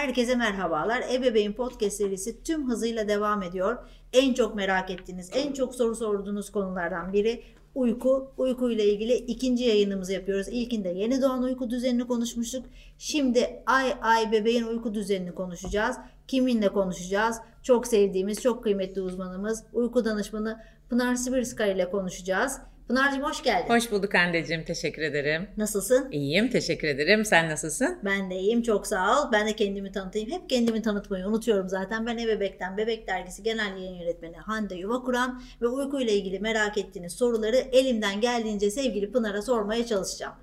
Herkese merhabalar. Ebeveyn Podcast serisi tüm hızıyla devam ediyor. En çok merak ettiğiniz, en çok soru sorduğunuz konulardan biri uyku. Uyku ile ilgili ikinci yayınımızı yapıyoruz. İlkinde yeni doğan uyku düzenini konuşmuştuk. Şimdi ay ay bebeğin uyku düzenini konuşacağız. Kiminle konuşacağız? Çok sevdiğimiz, çok kıymetli uzmanımız, uyku danışmanı Pınar Sibirska ile konuşacağız. Pınar'cığım hoş geldin. Hoş bulduk anneciğim. Teşekkür ederim. Nasılsın? İyiyim. Teşekkür ederim. Sen nasılsın? Ben de iyiyim. Çok sağ ol. Ben de kendimi tanıtayım. Hep kendimi tanıtmayı unutuyorum zaten. Ben Ebebek'ten Bebek Dergisi Genel Yayın Yönetmeni Hande Yuvakuran ve uyku ile ilgili merak ettiğiniz soruları elimden geldiğince sevgili Pınar'a sormaya çalışacağım.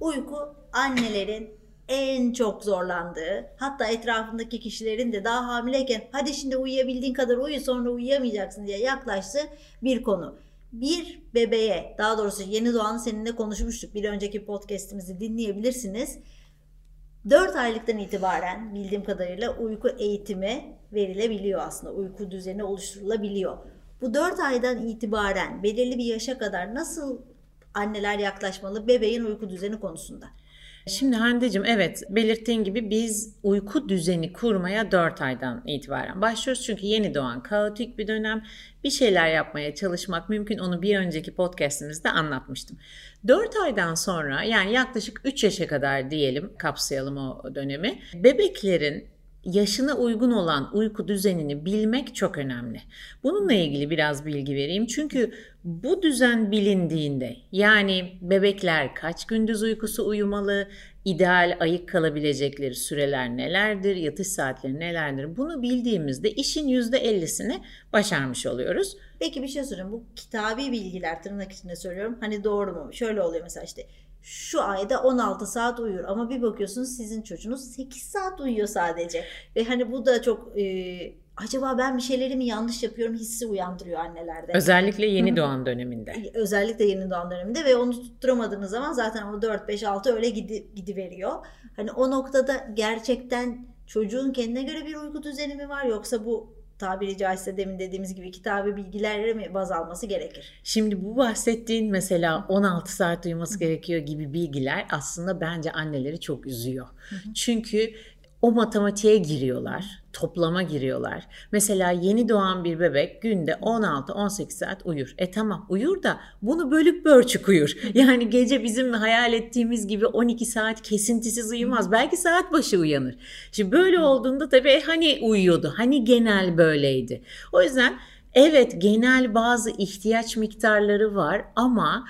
Uyku annelerin en çok zorlandığı hatta etrafındaki kişilerin de daha hamileyken hadi şimdi uyuyabildiğin kadar uyu sonra uyuyamayacaksın diye yaklaştığı bir konu bir bebeğe daha doğrusu yeni doğanı seninle konuşmuştuk. Bir önceki podcast'imizi dinleyebilirsiniz. 4 aylıktan itibaren bildiğim kadarıyla uyku eğitimi verilebiliyor aslında. Uyku düzeni oluşturulabiliyor. Bu 4 aydan itibaren belirli bir yaşa kadar nasıl anneler yaklaşmalı bebeğin uyku düzeni konusunda? Şimdi Hande'cim evet belirttiğin gibi biz uyku düzeni kurmaya 4 aydan itibaren başlıyoruz. Çünkü yeni doğan kaotik bir dönem bir şeyler yapmaya çalışmak mümkün. Onu bir önceki podcastimizde anlatmıştım. 4 aydan sonra yani yaklaşık 3 yaşa kadar diyelim kapsayalım o dönemi. Bebeklerin yaşına uygun olan uyku düzenini bilmek çok önemli. Bununla ilgili biraz bilgi vereyim. Çünkü bu düzen bilindiğinde yani bebekler kaç gündüz uykusu uyumalı, ideal ayık kalabilecekleri süreler nelerdir, yatış saatleri nelerdir bunu bildiğimizde işin %50'sini başarmış oluyoruz. Peki bir şey sorayım. Bu kitabi bilgiler tırnak içinde söylüyorum. Hani doğru mu? Şöyle oluyor mesela işte şu ayda 16 saat uyur ama bir bakıyorsunuz sizin çocuğunuz 8 saat uyuyor sadece. Ve hani bu da çok e, acaba ben bir şeyleri mi yanlış yapıyorum hissi uyandırıyor annelerde. Özellikle yeni doğan döneminde. Özellikle yeni doğan döneminde ve onu tutturamadığınız zaman zaten o 4 5 6 öyle gidi gidiveriyor. Hani o noktada gerçekten çocuğun kendine göre bir uyku düzeni mi var yoksa bu tabiri caizse demin dediğimiz gibi kitabı bilgilerle mi baz alması gerekir? Şimdi bu bahsettiğin mesela 16 saat uyuması gerekiyor gibi bilgiler aslında bence anneleri çok üzüyor. Çünkü o matematiğe giriyorlar, toplama giriyorlar. Mesela yeni doğan bir bebek günde 16-18 saat uyur. E tamam uyur da bunu bölüp bölçük uyur. Yani gece bizim hayal ettiğimiz gibi 12 saat kesintisiz uyumaz. Belki saat başı uyanır. Şimdi böyle olduğunda tabii hani uyuyordu, hani genel böyleydi. O yüzden evet genel bazı ihtiyaç miktarları var ama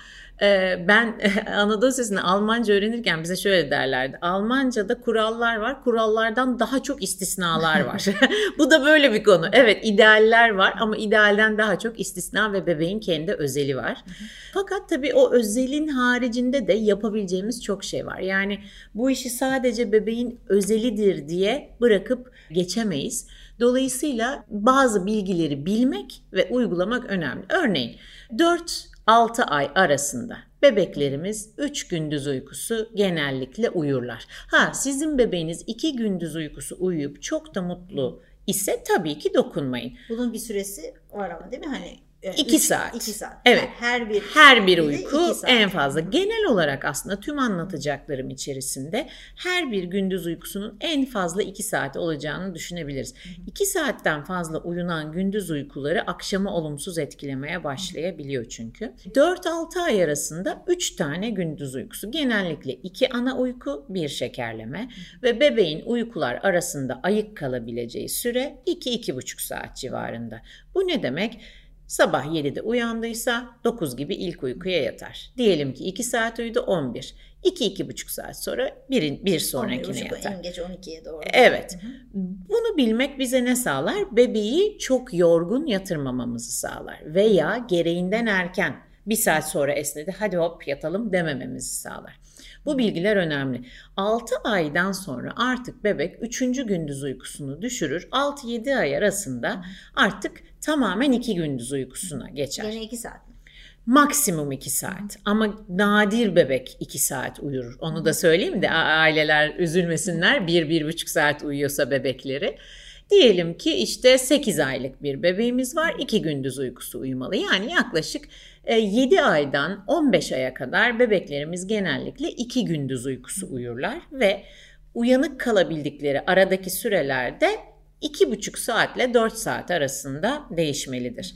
ben Anadolu Sesi'nde Almanca öğrenirken bize şöyle derlerdi. Almanca'da kurallar var, kurallardan daha çok istisnalar var. Bu da böyle bir konu. Evet idealler var ama idealden daha çok istisna ve bebeğin kendi özeli var. Fakat tabii o özelin haricinde de yapabileceğimiz çok şey var. Yani bu işi sadece bebeğin özelidir diye bırakıp geçemeyiz. Dolayısıyla bazı bilgileri bilmek ve uygulamak önemli. Örneğin 4 6 ay arasında bebeklerimiz 3 gündüz uykusu genellikle uyurlar. Ha sizin bebeğiniz 2 gündüz uykusu uyuyup çok da mutlu ise tabii ki dokunmayın. Bunun bir süresi var ama değil mi? Hani 2 saat. 2 saat. Evet. her bir her bir uyku en fazla. Genel olarak aslında tüm anlatacaklarım içerisinde her bir gündüz uykusunun en fazla 2 saat olacağını düşünebiliriz. 2 saatten fazla uyunan gündüz uykuları akşamı olumsuz etkilemeye başlayabiliyor çünkü. 4-6 ay arasında 3 tane gündüz uykusu. Genellikle 2 ana uyku, 1 şekerleme ve bebeğin uykular arasında ayık kalabileceği süre 2-2,5 saat civarında. Bu ne demek? Sabah 7'de uyandıysa 9 gibi ilk uykuya yatar. Diyelim ki 2 saat uyudu 11. 2-2,5 saat sonra bir, bir sonrakine yatar. En geç 12'ye doğru. Evet. Hı hı. Bunu bilmek bize ne sağlar? Bebeği çok yorgun yatırmamamızı sağlar. Veya gereğinden erken bir saat sonra esnedi hadi hop yatalım demememizi sağlar. Bu bilgiler önemli. 6 aydan sonra artık bebek 3. gündüz uykusunu düşürür. 6-7 ay arasında artık tamamen 2 gündüz uykusuna geçer. Yine 2 saat Maksimum 2 saat ama nadir bebek 2 saat uyur. Onu da söyleyeyim de aileler üzülmesinler 1-1,5 saat uyuyorsa bebekleri. Diyelim ki işte 8 aylık bir bebeğimiz var 2 gündüz uykusu uyumalı. Yani yaklaşık 7 e, aydan 15 aya kadar bebeklerimiz genellikle 2 gündüz uykusu uyurlar ve uyanık kalabildikleri aradaki sürelerde 2,5 saatle 4 saat arasında değişmelidir.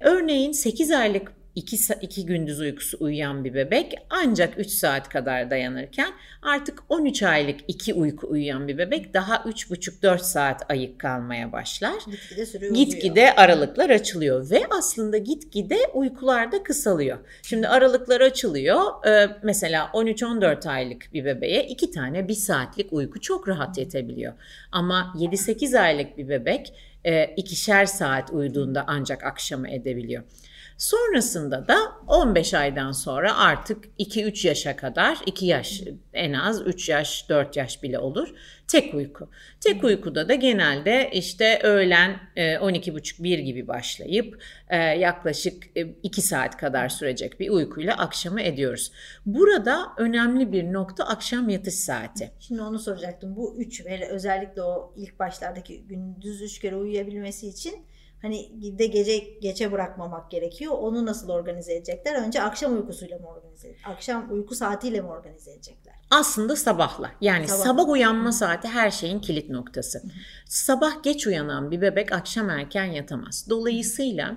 Örneğin 8 aylık 2, 2 gündüz uykusu uyuyan bir bebek ancak 3 saat kadar dayanırken artık 13 aylık 2 uyku uyuyan bir bebek daha 3,5-4 saat ayık kalmaya başlar. Gitgide süre uzuyor. Gitgide aralıklar açılıyor ve aslında gitgide uykular da kısalıyor. Şimdi aralıklar açılıyor. Ee, mesela 13-14 aylık bir bebeğe 2 tane 1 saatlik uyku çok rahat yetebiliyor. Ama 7-8 aylık bir bebek e, ikişer saat uyuduğunda ancak akşamı edebiliyor. Sonrasında da 15 aydan sonra artık 2-3 yaşa kadar 2 yaş en az 3 yaş 4 yaş bile olur tek uyku. Tek uykuda da genelde işte öğlen 12.30-1 e, gibi başlayıp e, yaklaşık 2 e, saat kadar sürecek bir uykuyla akşamı ediyoruz. Burada önemli bir nokta akşam yatış saati. Şimdi onu soracaktım. Bu 3 ve özellikle o ilk başlardaki gündüz 3 kere uyuyabilmesi için hani de gece geçe bırakmamak gerekiyor. Onu nasıl organize edecekler? Önce akşam uykusuyla mı organize edecekler? Akşam uyku saatiyle mi organize edecekler? Aslında sabahla. Yani sabah, sabah uyanma saati her şeyin kilit noktası. Sabah geç uyanan bir bebek akşam erken yatamaz. Dolayısıyla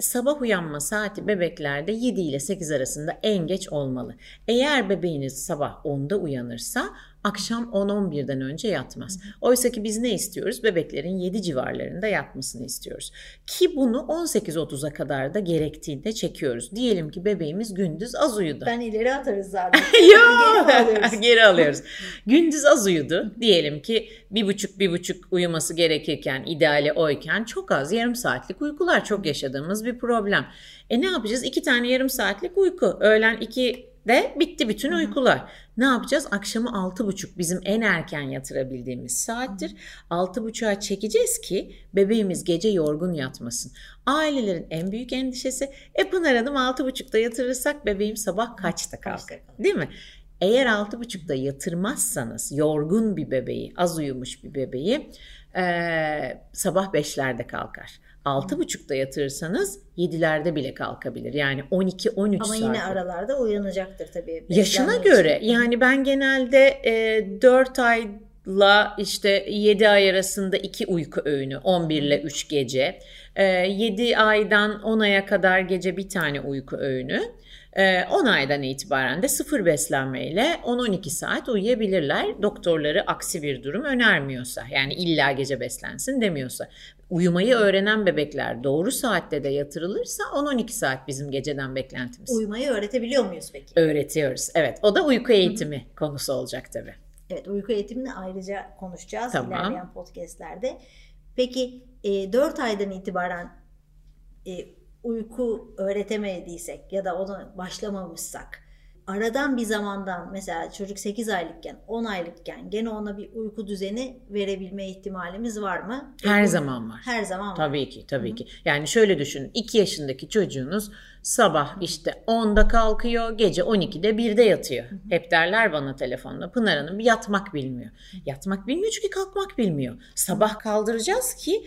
sabah uyanma saati bebeklerde 7 ile 8 arasında en geç olmalı. Eğer bebeğiniz sabah 10'da uyanırsa akşam 10-11'den önce yatmaz. Oysa ki biz ne istiyoruz? Bebeklerin 7 civarlarında yatmasını istiyoruz. Ki bunu 18-30'a kadar da gerektiğinde çekiyoruz. Diyelim ki bebeğimiz gündüz az uyudu. Ben ileri atarız zaten. Yok. Geri alıyoruz. Geri alıyoruz. gündüz az uyudu. Diyelim ki bir buçuk bir buçuk uyuması gerekirken ideali oyken çok az yarım saatlik uykular çok yaşadığımız bir problem. E ne yapacağız? İki tane yarım saatlik uyku. Öğlen iki de bitti bütün uykular. Ne yapacağız? Akşamı altı buçuk bizim en erken yatırabildiğimiz saattir. Altı buçuğa çekeceğiz ki bebeğimiz gece yorgun yatmasın. Ailelerin en büyük endişesi e Pınar Hanım altı buçukta yatırırsak bebeğim sabah kaçta kalkar? Değil mi? Eğer altı buçukta yatırmazsanız yorgun bir bebeği, az uyumuş bir bebeği e, sabah beşlerde kalkar. Altı buçukta yatırırsanız yedilerde bile kalkabilir. Yani 12-13 saat. Ama yine aralarda uyanacaktır tabii. Yaşına göre yani ben genelde e, 4 ayla işte 7 ay arasında 2 uyku öğünü 11 ile 3 gece. E, 7 aydan 10 aya kadar gece bir tane uyku öğünü. 10 aydan itibaren de sıfır beslenmeyle 10-12 saat uyuyabilirler. Doktorları aksi bir durum önermiyorsa yani illa gece beslensin demiyorsa uyumayı öğrenen bebekler doğru saatte de yatırılırsa 10-12 saat bizim geceden beklentimiz. Uyumayı öğretebiliyor muyuz peki? Öğretiyoruz. Evet. O da uyku eğitimi Hı-hı. konusu olacak tabii. Evet, uyku eğitimini ayrıca konuşacağız tamam. ilerleyen podcastlerde. Peki e, 4 aydan itibaren e, uyku öğretemediysek ya da ona başlamamışsak aradan bir zamandan mesela çocuk 8 aylıkken 10 aylıkken gene ona bir uyku düzeni verebilme ihtimalimiz var mı? Her zaman var. Her zaman var. Tabii ki tabii Hı-hı. ki. Yani şöyle düşünün 2 yaşındaki çocuğunuz sabah işte 10'da kalkıyor gece 12'de 1'de yatıyor. Hı-hı. Hep derler bana telefonda Pınar Hanım yatmak bilmiyor. Yatmak bilmiyor çünkü kalkmak bilmiyor. Sabah kaldıracağız ki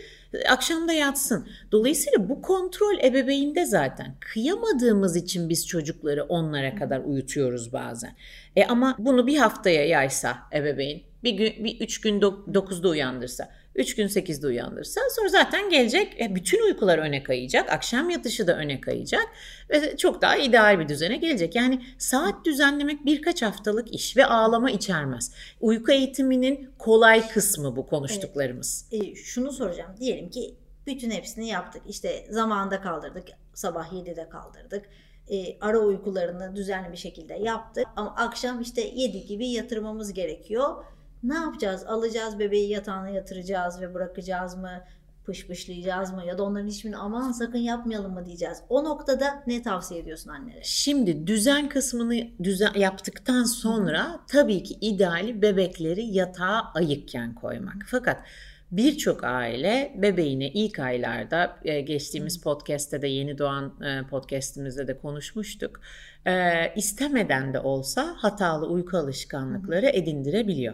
akşam da yatsın. Dolayısıyla bu kontrol ebeveynde zaten. Kıyamadığımız için biz çocukları onlara kadar uyutuyoruz bazen. E ama bunu bir haftaya yaysa ebeveyn, bir gün bir üç gün dokuzda uyandırsa 3 gün 8'de uyandırsa sonra zaten gelecek e, bütün uykular öne kayacak. Akşam yatışı da öne kayacak ve çok daha ideal bir düzene gelecek. Yani saat düzenlemek birkaç haftalık iş ve ağlama içermez. Uyku eğitiminin kolay kısmı bu konuştuklarımız. Evet. E, şunu soracağım. Diyelim ki bütün hepsini yaptık. İşte zamanında kaldırdık. Sabah 7'de kaldırdık. E, ara uykularını düzenli bir şekilde yaptık. Ama akşam işte 7 gibi yatırmamız gerekiyor ne yapacağız? Alacağız bebeği yatağına yatıracağız ve bırakacağız mı? pışpışlayacağız mı ya da onların hiçbirini aman sakın yapmayalım mı diyeceğiz. O noktada ne tavsiye ediyorsun annelere? Şimdi düzen kısmını düzen yaptıktan sonra Hı. tabii ki ideali bebekleri yatağa ayıkken koymak. Fakat birçok aile bebeğini ilk aylarda e, geçtiğimiz podcast'te de yeni doğan e, podcast'imizde de konuşmuştuk. E, istemeden de olsa hatalı uyku alışkanlıkları edindirebiliyor.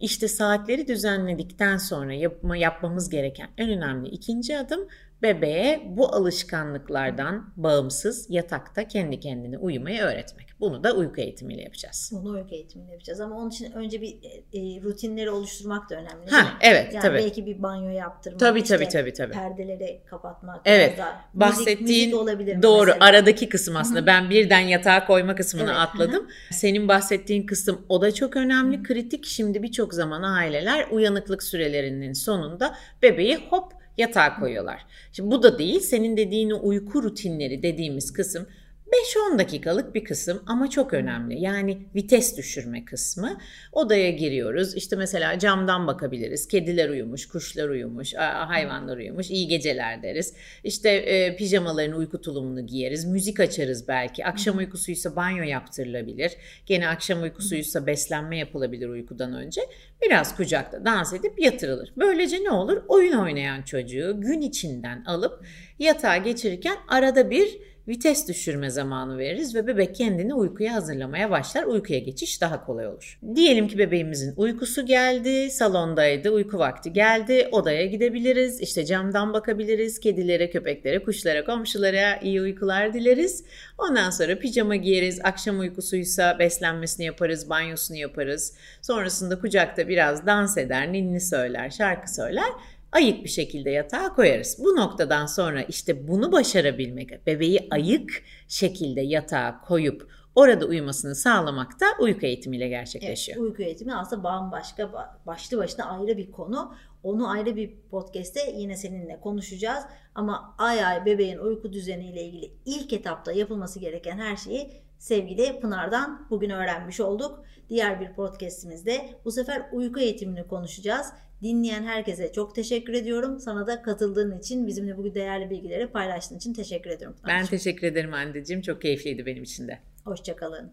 İşte saatleri düzenledikten sonra yapma, yapmamız gereken en önemli ikinci adım bebeğe bu alışkanlıklardan bağımsız yatakta kendi kendine uyumayı öğretmek. Bunu da uyku eğitimiyle yapacağız. Bunu uyku eğitimiyle yapacağız ama onun için önce bir e, e rutinleri oluşturmak da önemli. Ha, evet yani tabii. belki bir banyo yaptırmak. Tabii, işte tabii, tabii, tabii. Perdeleri kapatmak. Evet. daha- Bahsettiğin müzik, müzik olabilir doğru mesela. aradaki kısım aslında. Ben birden yatağa koyma kısmını Evet, atladım. Senin bahsettiğin kısım o da çok önemli, kritik. Şimdi birçok zaman aileler uyanıklık sürelerinin sonunda bebeği hop yatağa koyuyorlar. Şimdi bu da değil. Senin dediğin uyku rutinleri dediğimiz kısım 5-10 dakikalık bir kısım ama çok önemli. Yani vites düşürme kısmı. Odaya giriyoruz. İşte mesela camdan bakabiliriz. Kediler uyumuş, kuşlar uyumuş, hayvanlar uyumuş. İyi geceler deriz. İşte e, pijamaların uyku tulumunu giyeriz. Müzik açarız belki. Akşam uykusuysa banyo yaptırılabilir. Gene akşam uykusuysa beslenme yapılabilir uykudan önce. Biraz kucakta dans edip yatırılır. Böylece ne olur? Oyun oynayan çocuğu gün içinden alıp yatağa geçirirken arada bir vites düşürme zamanı veririz ve bebek kendini uykuya hazırlamaya başlar. Uykuya geçiş daha kolay olur. Diyelim ki bebeğimizin uykusu geldi, salondaydı, uyku vakti geldi, odaya gidebiliriz, işte camdan bakabiliriz, kedilere, köpeklere, kuşlara, komşulara iyi uykular dileriz. Ondan sonra pijama giyeriz, akşam uykusuysa beslenmesini yaparız, banyosunu yaparız. Sonrasında kucakta biraz dans eder, ninni söyler, şarkı söyler ayık bir şekilde yatağa koyarız. Bu noktadan sonra işte bunu başarabilmek, bebeği ayık şekilde yatağa koyup orada uyumasını sağlamak da uyku eğitimiyle gerçekleşiyor. Evet, uyku eğitimi aslında bambaşka, ba- başlı başına ayrı bir konu. Onu ayrı bir podcast'te yine seninle konuşacağız. Ama ay ay bebeğin uyku düzeniyle ilgili ilk etapta yapılması gereken her şeyi sevgili Pınar'dan bugün öğrenmiş olduk. Diğer bir podcast'imizde bu sefer uyku eğitimini konuşacağız. Dinleyen herkese çok teşekkür ediyorum. Sana da katıldığın için, bizimle bugün değerli bilgileri paylaştığın için teşekkür ediyorum. Ben teşekkür ederim anneciğim. Çok keyifliydi benim için de. Hoşçakalın.